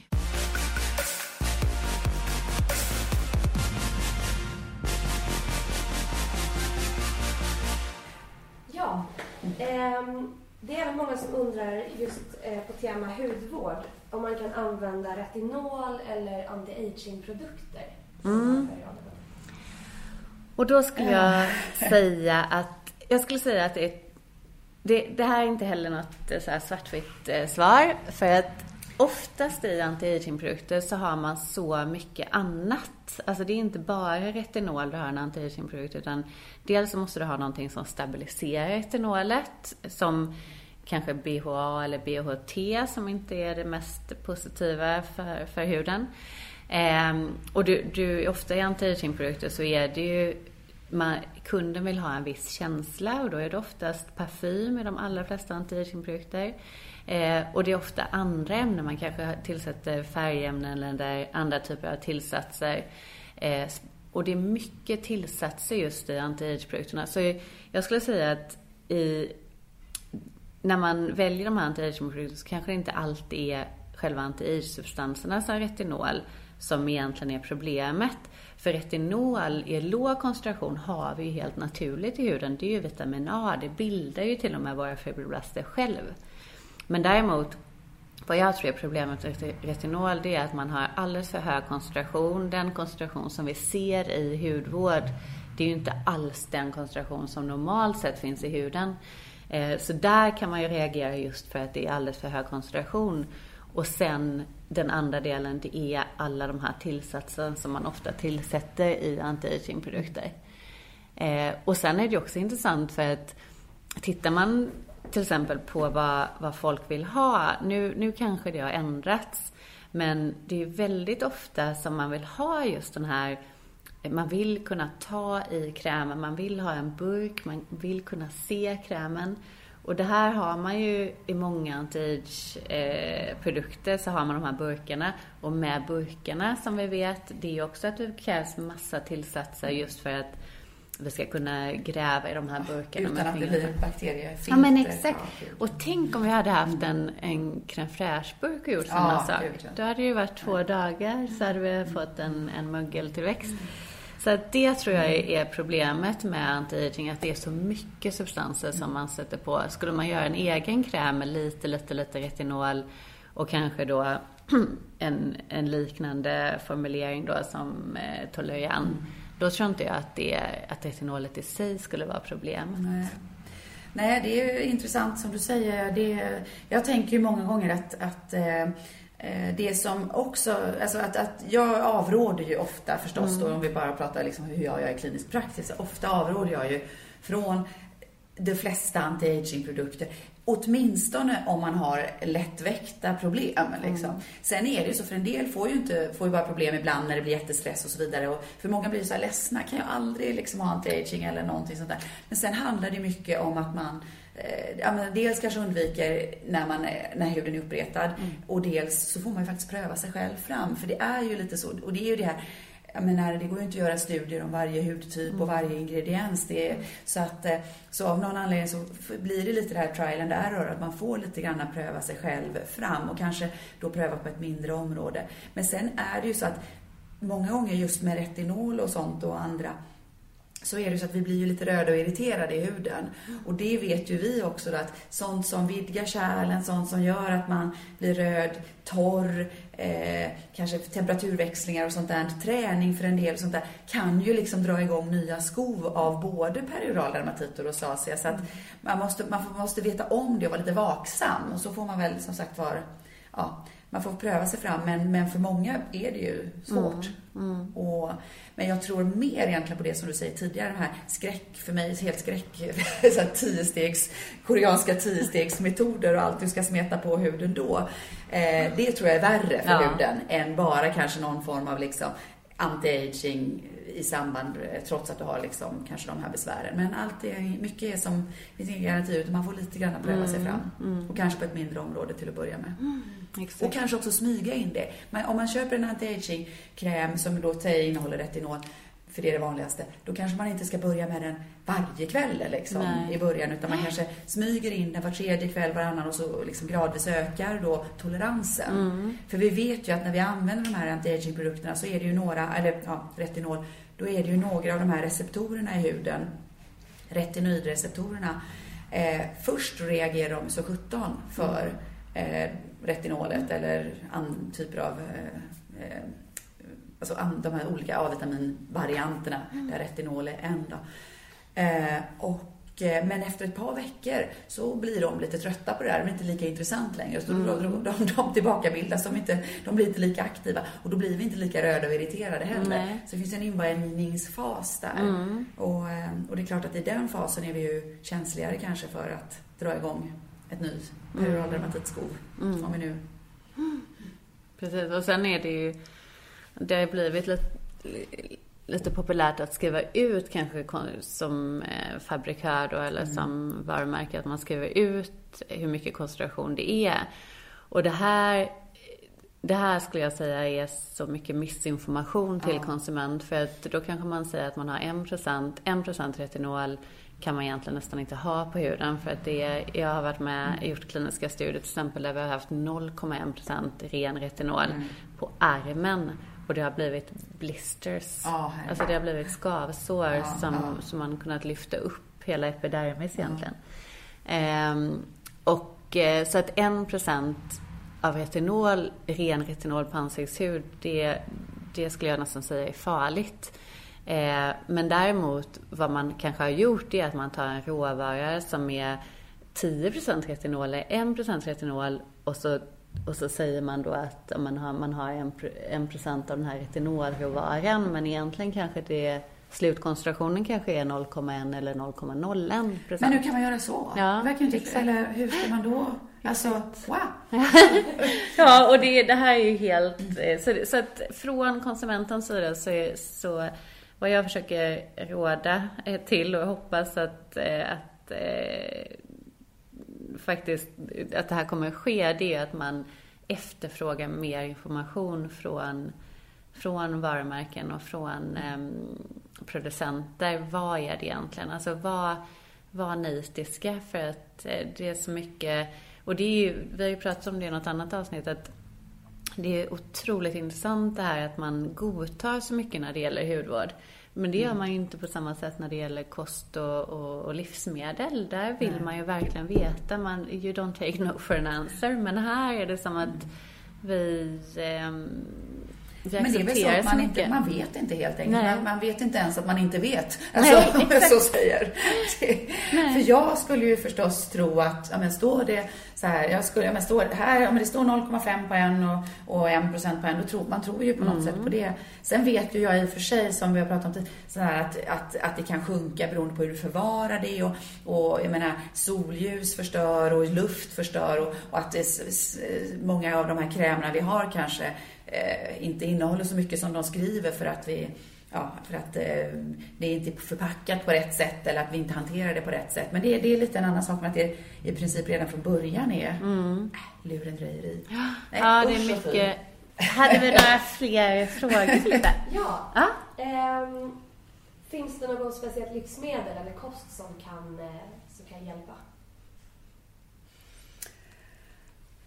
Det är även många som undrar just eh, på tema hudvård om man kan använda retinol eller anti-aging-produkter. Mm. Och då skulle jag säga att, jag skulle säga att det det, det, här är inte heller något eh, så här svartvitt eh, svar. För att oftast i anti-agingprodukter så har man så mycket annat. Alltså det är inte bara retinol du har i en anti-agingprodukt utan dels så måste du ha någonting som stabiliserar retinolet som kanske BHA eller BHT som inte är det mest positiva för, för huden. Ehm, och du, du, ofta i anti-agingprodukter så är det ju man, kunden vill ha en viss känsla och då är det oftast parfym i de allra flesta anti-aging-produkter. Eh, och det är ofta andra ämnen, man kanske tillsätter färgämnen eller andra typer av tillsatser. Eh, och det är mycket tillsatser just i anti-age-produkterna. Så jag skulle säga att i, när man väljer de här anti-age-produkterna så kanske det inte alltid är själva anti-age-substanserna som retinol som egentligen är problemet. För retinol i låg koncentration har vi ju helt naturligt i huden. Det är ju vitamin A. Det bildar ju till och med våra fibroblaster själv. Men däremot, vad jag tror är problemet med retinol, det är att man har alldeles för hög koncentration. Den koncentration som vi ser i hudvård, det är ju inte alls den koncentration som normalt sett finns i huden. Eh, så där kan man ju reagera just för att det är alldeles för hög koncentration. Och sen den andra delen, det är alla de här tillsatserna som man ofta tillsätter i anti-aging-produkter. Eh, och sen är det också intressant för att tittar man till exempel på vad, vad folk vill ha, nu, nu kanske det har ändrats, men det är väldigt ofta som man vill ha just den här man vill kunna ta i krämen, man vill ha en burk, man vill kunna se krämen. Och det här har man ju i många anti-age-produkter eh, så har man de här burkarna. Och med burkarna som vi vet, det är också att det krävs massa tillsatser just för att vi ska kunna gräva i de här burkarna. Utan att det blir bakteriefilter. Ja men exakt. Och tänk om vi hade haft en, en crème fraîche-burk och gjort samma ja, sak. Då hade det ju varit två dagar så hade vi fått en, en mögeltillväxt. Mm. Så det tror jag är problemet med anti-aging, att det är så mycket substanser som man sätter på. Skulle man göra en egen kräm med lite, lite, lite retinol och kanske då en, en liknande formulering då som eh, Tolerian, mm. Då tror inte jag att, det, att retinolet i sig skulle vara problemet. Nej. Nej, det är intressant som du säger. Det, jag tänker ju många gånger att, att eh, Eh, det som också, alltså att, att jag avråder ju ofta förstås mm. då om vi bara pratar liksom hur jag gör i klinisk praxis. Ofta avråder jag ju från de flesta anti-aging-produkter. Åtminstone om man har lättväckta problem. Mm. Liksom. Mm. Sen är det ju så, för en del får ju, inte, får ju bara problem ibland när det blir jättestress och så vidare. Och för många blir så här ledsna, kan jag aldrig liksom ha anti-aging eller någonting sånt där. Men sen handlar det mycket om att man Eh, ja, men dels kanske undviker när, man, när huden är uppretad mm. och dels så får man ju faktiskt pröva sig själv fram. För det är ju lite så, och det är ju det här jag menar, det går ju inte att göra studier om varje hudtyp och mm. varje ingrediens. Det är, så, att, eh, så av någon anledning så blir det lite det här trial and error, att man får lite grann pröva sig själv fram och kanske då pröva på ett mindre område. Men sen är det ju så att många gånger just med retinol och sånt och andra så är det så att vi blir ju lite röda och irriterade i huden. Och det vet ju vi också att sånt som vidgar kärlen, sånt som gör att man blir röd, torr, eh, kanske temperaturväxlingar och sånt där, träning för en del och sånt där, kan ju liksom dra igång nya skov av både perioral dermatit och rosacea. Så att man måste, man måste veta om det och vara lite vaksam. Och så får man väl som sagt vara, ja, man får pröva sig fram, men, men för många är det ju svårt. Mm, mm. Och, men jag tror mer egentligen på det som du säger tidigare, den här skräck, för mig helt skräck, så här tiostegs, koreanska tiostegsmetoder och allt du ska smeta på huden då. Eh, det tror jag är värre för ja. huden än bara kanske någon form av liksom anti-aging i samband, eh, trots att du har liksom kanske de här besvären. Men allt är, mycket är som, det finns ingen garanti utan man får lite grann pröva mm, sig fram. Mm. Och kanske på ett mindre område till att börja med. Mm, och kanske också smyga in det. Men om man köper en anti-aging-kräm som då innehåller retinol, för det är det vanligaste, då kanske man inte ska börja med den varje kväll liksom, i början, utan man kanske smyger in den var tredje kväll, varannan och så liksom gradvis ökar då toleransen. Mm. För vi vet ju att när vi använder de här anti-aging-produkterna så är det ju några, eller ja, retinol, då är det ju några av de här receptorerna i huden, retinoidreceptorerna, eh, först reagerar de så 17 för eh, retinolet eller andra typer av eh, eh alltså de här olika A-vitaminvarianterna, mm. där retinol är en. Då. Eh, och, eh, men efter ett par veckor så blir de lite trötta på det där. De är inte lika intressant längre. Så mm. de, de, de, de tillbakabildas. De, inte, de blir inte lika aktiva. Och då blir vi inte lika röda och irriterade heller. Nej. Så det finns en invänjningsfas där. Mm. Och, eh, och det är klart att i den fasen är vi ju känsligare kanske för att dra igång ett nytt peroral dermatitskov. Mm. Om vi nu... Precis, och sen är det ju det har blivit lite, lite populärt att skriva ut kanske som eh, fabrikör då, eller mm. som varumärke, att man skriver ut hur mycket koncentration det är. Och det här, det här skulle jag säga är så mycket missinformation till ja. konsument. För att då kanske man säger att man har 1%, 1% retinol kan man egentligen nästan inte ha på huden. För att det, jag har varit med och gjort kliniska studier till exempel där vi har haft 0,1% ren retinol mm. på armen. Och det har blivit blisters. Oh, alltså det har blivit skavsår ja, som, ja. som man kunnat lyfta upp hela epidermis egentligen. Ehm, och eh, så att en procent av retinol, ren retinol på ansiktshud, det, det skulle jag nästan säga är farligt. Eh, men däremot vad man kanske har gjort är att man tar en råvara som är 10% retinol, 1 retinol och så och så säger man då att man har, man har en, en procent av den här retinolråvaran men egentligen kanske det slutkoncentrationen kanske är 0,1 eller 0,01 procent. Men hur kan man göra så? Ja, det verkar inte, eller hur ska man då? Alltså, wow! ja, och det, det här är ju helt... Eh, så, så att från konsumentens sida så, är, så vad jag försöker råda eh, till och hoppas att, eh, att eh, faktiskt att det här kommer att ske, det är att man efterfrågar mer information från, från varumärken och från eh, producenter. Vad är det egentligen? Alltså var, var nitiska för att det är så mycket, och det är ju, vi har ju pratat om det i något annat avsnitt, att det är otroligt intressant det här att man godtar så mycket när det gäller hudvård. Men det gör man ju inte på samma sätt när det gäller kost och, och, och livsmedel. Där vill Nej. man ju verkligen veta. Man, you don't take no for an answer. Men här är det som att vi eh, men det är väl så att man, inte, man vet inte helt enkelt. Man, man, vet inte ens att man inte vet. Alltså, Nej, om jag så säger. För jag skulle ju förstås tro att, ja men står det så här, jag skulle, ja men står här, ja men det står 0,5 på en och, och 1 procent på en, då tror man tror ju på något mm. sätt på det. Sen vet ju jag i och för sig, som vi har pratat om tidigare, så här att, att, att det kan sjunka beroende på hur du förvarar det och, och jag menar solljus förstör och luft förstör och, och att det, många av de här krämerna vi har kanske eh, inte innehåller så mycket som de skriver för att vi Ja, för att eh, det är inte förpackat på rätt sätt eller att vi inte hanterar det på rätt sätt. Men det, det är lite en annan sak med att det i princip redan från början är mm. äh, lurendrejeri. Ja, Nej, ja det är mycket. Hade vi några fler frågor ja. ja? Ähm, finns det något speciellt livsmedel eller kost som kan, eh, som kan hjälpa?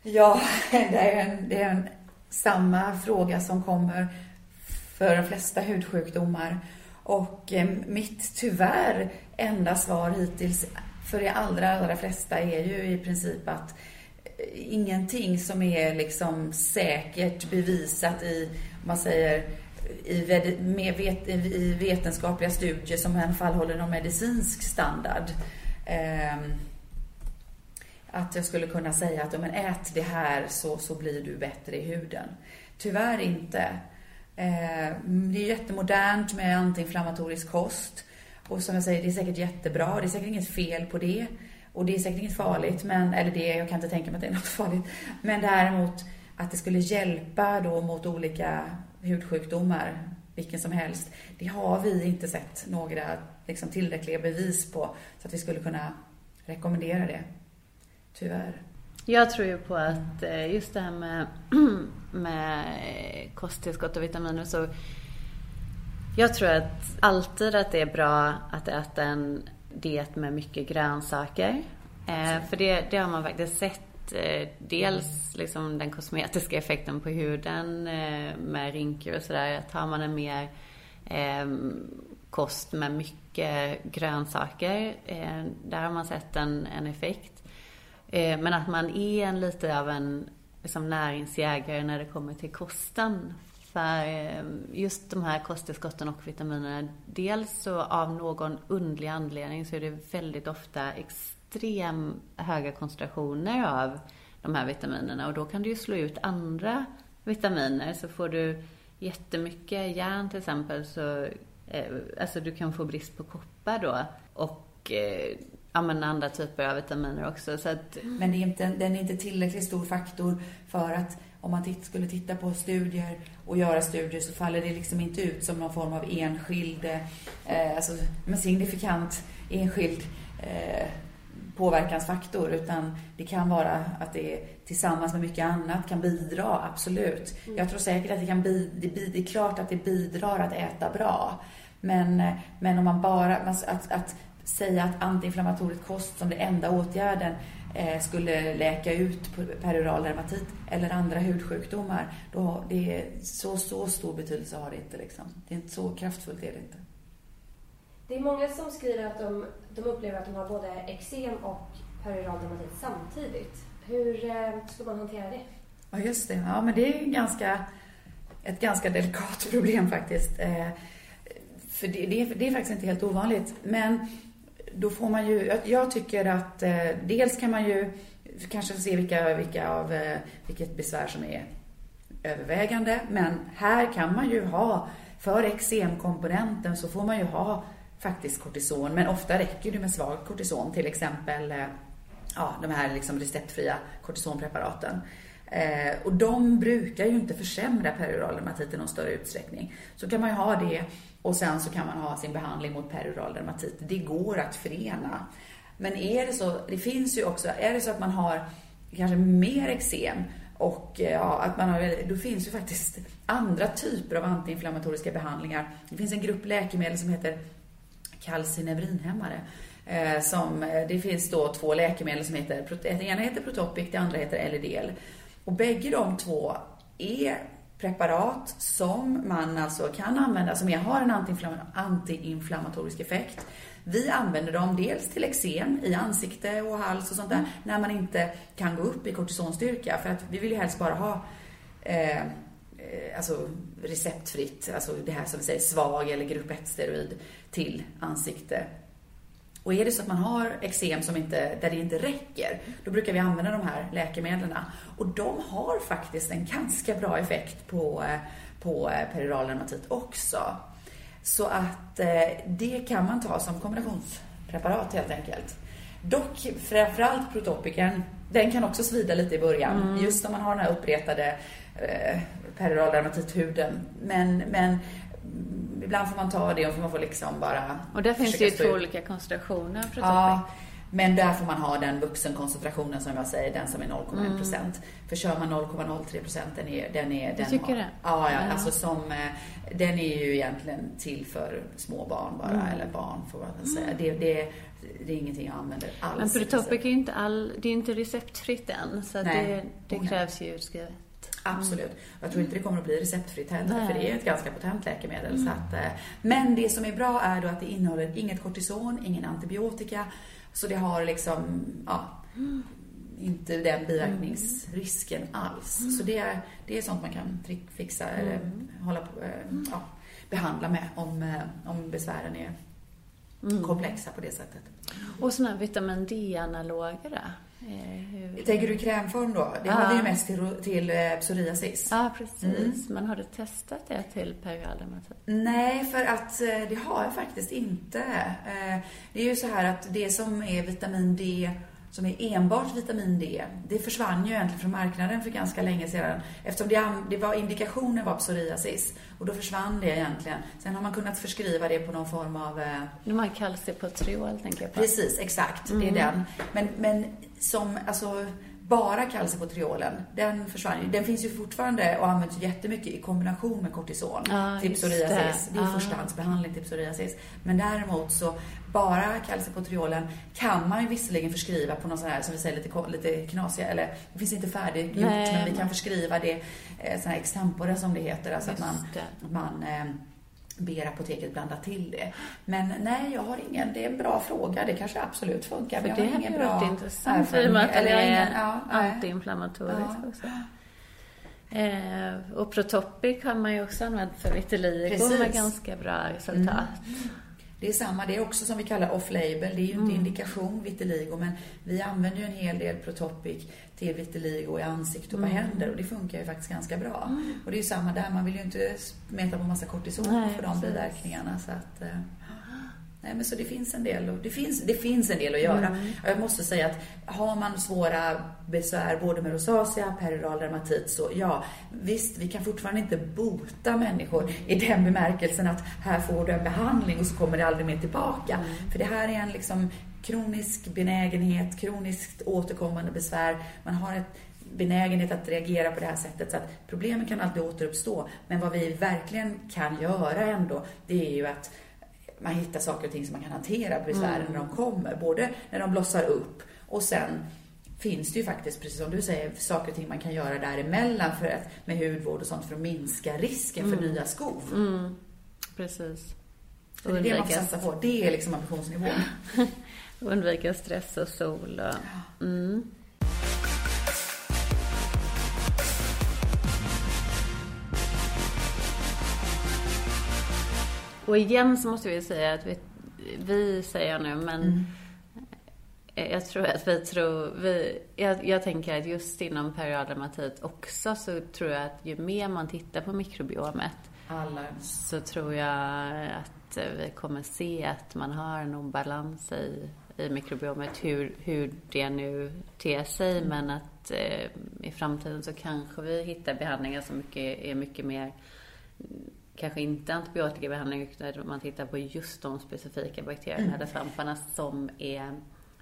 Ja, det är en, det är en samma fråga som kommer för de flesta hudsjukdomar. Och eh, mitt tyvärr enda svar hittills för de allra, allra flesta är ju i princip att eh, ingenting som är liksom säkert bevisat i, man säger, i, med vet, i vetenskapliga studier som i alla fall håller någon medicinsk standard. Eh, att jag skulle kunna säga att men ät det här så, så blir du bättre i huden. Tyvärr inte. Eh, det är jättemodernt med antiinflammatorisk kost. Och som jag säger, det är säkert jättebra. Det är säkert inget fel på det. Och det är säkert inget farligt, men, eller det, jag kan inte tänka mig att det är något farligt. Men däremot att det skulle hjälpa då mot olika hudsjukdomar, vilken som helst, det har vi inte sett några liksom, tillräckliga bevis på så att vi skulle kunna rekommendera det. Tyvärr. Jag tror ju på att eh, just det här med, med eh, kosttillskott och vitaminer så jag tror att alltid att det är bra att äta en diet med mycket grönsaker. Eh, för det, det har man faktiskt sett. Eh, dels liksom den kosmetiska effekten på huden eh, med rynkor och sådär. Att har man en mer eh, kost med mycket grönsaker, eh, där har man sett en, en effekt. Eh, men att man är en, lite av en liksom, näringsjägare när det kommer till kosten. För eh, just de här kosttillskotten och vitaminerna, dels så av någon underlig anledning så är det väldigt ofta extrem höga koncentrationer av de här vitaminerna och då kan du ju slå ut andra vitaminer. Så får du jättemycket järn till exempel så, eh, alltså du kan få brist på koppar då. Och eh, ja, men andra typer av vitaminer också. Så att... Men det är inte, den är inte tillräckligt stor faktor för att om man titt, skulle titta på studier och göra studier så faller det liksom inte ut som någon form av enskild, eh, alltså men signifikant enskild eh, påverkansfaktor utan det kan vara att det tillsammans med mycket annat kan bidra, absolut. Mm. Jag tror säkert att det kan bidra, det är klart att det bidrar att äta bra. Men, eh, men om man bara, att, att säga att antiinflammatorisk kost som det enda åtgärden eh, skulle läka ut peroral dermatit eller andra hudsjukdomar, då det är så, så stor betydelse har det inte. Liksom. Det är inte så kraftfullt är det inte. Det är många som skriver att de, de upplever att de har både eksem och peroral dermatit samtidigt. Hur eh, ska man hantera det? Ja, just det. Ja, men det är ganska, ett ganska delikat problem faktiskt. Eh, för det, det, det, är, faktiskt inte helt ovanligt. Men då får man ju, jag tycker att eh, dels kan man ju kanske se vilka, vilka av, eh, vilket besvär som är övervägande. Men här kan man ju ha, för eksemkomponenten så får man ju ha faktiskt kortison. Men ofta räcker det med svag kortison, till exempel eh, ja, de här liksom receptfria kortisonpreparaten. Eh, och de brukar ju inte försämra perioral dermatit i någon större utsträckning. Så kan man ju ha det och sen så kan man ha sin behandling mot perioral dermatit. Det går att förena. Men är det så, det finns ju också, är det så att man har kanske mer eksem och eh, ja, att man har, då finns ju faktiskt andra typer av antiinflammatoriska behandlingar. Det finns en grupp läkemedel som heter kalcineurinhämmare. Eh, som, eh, det finns då två läkemedel som heter, det ena heter Protopic, det andra heter LDL. Och bägge de två är preparat som man alltså kan använda, som har en antiinflammatorisk effekt. Vi använder dem dels till eksem i ansikte och hals och sånt där, när man inte kan gå upp i kortisonstyrka. För att vi vill ju helst bara ha eh, eh alltså receptfritt, alltså det här som vi säger svag eller grupp 1-steroid till ansikte och är det så att man har eksem som inte, där det inte räcker, då brukar vi använda de här läkemedlen. Och de har faktiskt en ganska bra effekt på, på periral dermatit också. Så att eh, det kan man ta som kombinationspreparat helt enkelt. Dock framförallt protopicern, den kan också svida lite i början. Mm. Just om man har den här uppretade eh, periral dermatithuden. Men, men ibland får man ta det och man får liksom bara Och där finns det ju två olika koncentrationer för Ja, men där får man ha den vuxenkoncentrationen som jag säger, den som är 0,1 procent. Mm. För kör man 0,03 procent, den är... Den är du tycker har, det? Ja, ja, ja, alltså som... Eh, den är ju egentligen till för små barn bara, mm. eller barn får man säga. Mm. Det, det, det är ingenting jag använder alls. Men Protopic är ju inte all, det är inte receptfritt än, så det, det krävs ju utskrivet. Absolut. Jag tror inte det kommer att bli receptfritt heller, Nej. för det är ett ganska potent läkemedel. Mm. Så att, eh, men det som är bra är då att det innehåller inget kortison, ingen antibiotika. Så det har liksom, ja, inte den biverkningsrisken alls. Så det är, det är sånt man kan fixa eller hålla på, eh, ja, behandla med om, eh, om besvären är komplexa på det sättet. Och sådana här vitamin D-analoger hur- Tänker du krämform då? Det Ja. har vi ju mest till, till eh, psoriasis. Ja, precis. Men har du testat det till perioddermatit? Nej, för att eh, det har jag faktiskt inte. Eh, Det är ju så här att det som är vitamin D, som är enbart vitamin D, det försvann ju egentligen från marknaden för ganska länge sedan. Eftersom det, det var indikationen var psoriasis. Och då försvann det egentligen. Sen har man kunnat förskriva det på någon form av eh, De har calcipotriol, tänker jag på. Precis, exakt. Det är den. Men, men som, alltså, bara calcipotriolen, den försvann ju. Den finns ju fortfarande och används jättemycket i kombination med kortison Ja, till just psoriasis. det. Det är Ja. förstahandsbehandling till psoriasis. Men däremot så, bara calcipotriolen kan man ju visserligen förskriva på någon sån här, som vi säger, lite, lite knasiga, eller det finns inte färdiggjort, Nej, men vi kan förskriva det, eh, sån här extempore som det heter, alltså att Just man, det. att man eh, ber apoteket blanda till det. Men nej, jag har ingen, det är en bra fråga. Det kanske absolut funkar. För men det har hade ingen ju bra varit intressant i och med att har är ingen, ja, nej. antiinflammatorisk Ja. också. Eh, och Protopic har man ju också använt för vitiligo med ganska bra resultat. Det är samma, det är också som vi kallar off-label. Det är ju inte Mm. indikation vitiligo, men vi använder ju en hel del Protopic till vitiligo i ansikte och Mm. på händer och det funkar ju faktiskt ganska bra. Och det är ju samma där, man vill ju inte smeta på massa kortison Nej, för de biverkningarna. Så att, eh, Nej, men så det finns en del, och det finns, det finns en del att göra. Mm. Jag måste säga att har man svåra besvär både med rosacea, perioral dermatit, så ja, visst, vi kan fortfarande inte bota människor i den bemärkelsen att här får du en behandling och så kommer det aldrig mer tillbaka. För det här är en liksom kronisk benägenhet, kroniskt återkommande besvär. Man har ett benägenhet att reagera på det här sättet. Så att problemen kan alltid återuppstå. Men vad vi verkligen kan göra ändå, det är ju att man hittar saker och ting som man kan hantera besvären när de kommer. Både när de blossar upp och sen finns det ju faktiskt, precis som du säger, saker och ting man kan göra däremellan för att, med hudvård och sånt för att minska risken för nya skov. Mm, precis. Så det är det man får satsa på. Det är liksom ambitionsnivån. Undvika stress och sol och... Mm. Och igen så måste vi säga att vi, vi säger nu, men jag tror att vi tror, vi, jag, jag tänker att just inom perioddermatit också så tror jag att ju mer man tittar på mikrobiomet Alla. så tror jag att vi kommer se att man har en obalans i, i mikrobiomet, hur, hur det nu ter sig, men att eh, i framtiden så kanske vi hittar behandlingar som mycket, är mycket mer mm, Kanske inte antibiotikabehandling utan man tittar på just de specifika bakterierna eller svamparna som är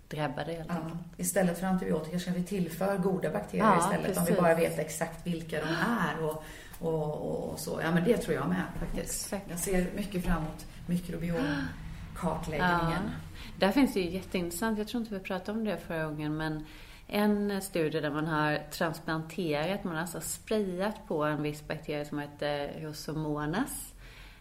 drabbade helt enkelt. Ja, istället för antibiotika ska vi tillföra goda bakterier Ja, istället. Om vi precis. bara vet exakt vilka de är och, och, och så. Ja, men det tror jag med faktiskt. Exakt. Jag ser mycket fram emot mikrobiomkartläggningen. Ja. Där finns det ju jätteintressant, jag tror inte vi pratade om det förra gången, men en studie där man har transplanterat, man har alltså sprayat på en viss bakterie som heter Rosomonas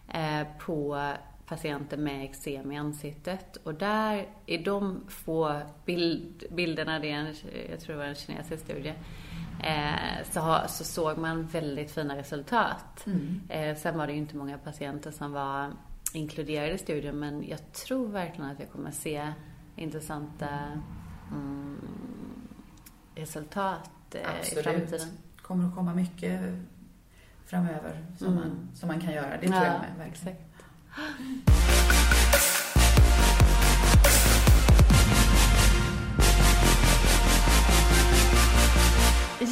eh, på patienter med eksem i ansiktet. Och där, i de få bild, bilderna, det är en, jag tror det var en kinesisk studie, eh, så, så såg man väldigt fina resultat. Mm. Eh, sen var det ju inte många patienter som var inkluderade i studien, men jag tror verkligen att vi kommer se intressanta mm, resultat eh, i Absolut. framtiden. kommer att komma mycket framöver som, Mm. man, som man kan göra. Det tror jag med, verkligen. exakt.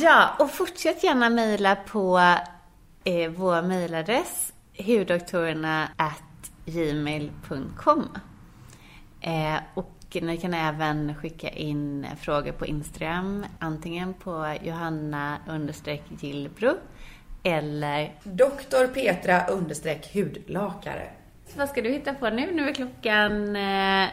Ja, och fortsätt gärna mejla på eh, vår mejladress hudoktorerna@gmail.com. Eh, och ni kan även skicka in frågor på Instagram, antingen på Johanna Gillbro eller Doktor Petra hudlakare. Så vad ska du hitta på nu? Nu är klockan, eh,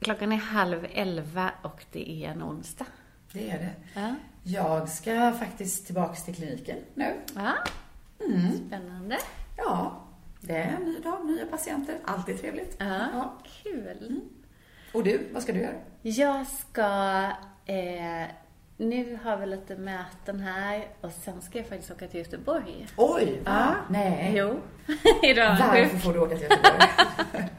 klockan är halv elva och det är en onsdag. Det är det. Ja. Jag ska faktiskt tillbaks till kliniken nu. ja. Mm. Spännande. Ja, det är en ny dag, nya patienter. Alltid trevligt. Ja, kul. Och du, vad ska du göra? Jag ska eh, nu har vi lite möten här och sen ska jag faktiskt åka till Göteborg. Oj! Ja. Nej. Jo, idag. Varför får du åka till Göteborg?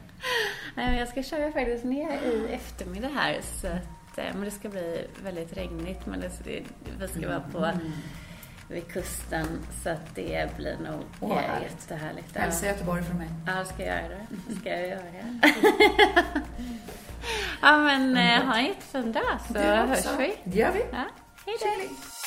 Nej, men jag ska köra faktiskt ner i eftermiddag här. Så att, eh, men det ska bli väldigt regnigt. Men det, vi ska vara på vid kusten. Så att det blir nog Åh, oh, härligt. jättehärligt. Hälsa Göteborg från mig. Ja, ska jag göra det. Ska jag göra det. ja, men eh, ha en jättefin dag så hörs vi. Det gör vi. Ja, hej då.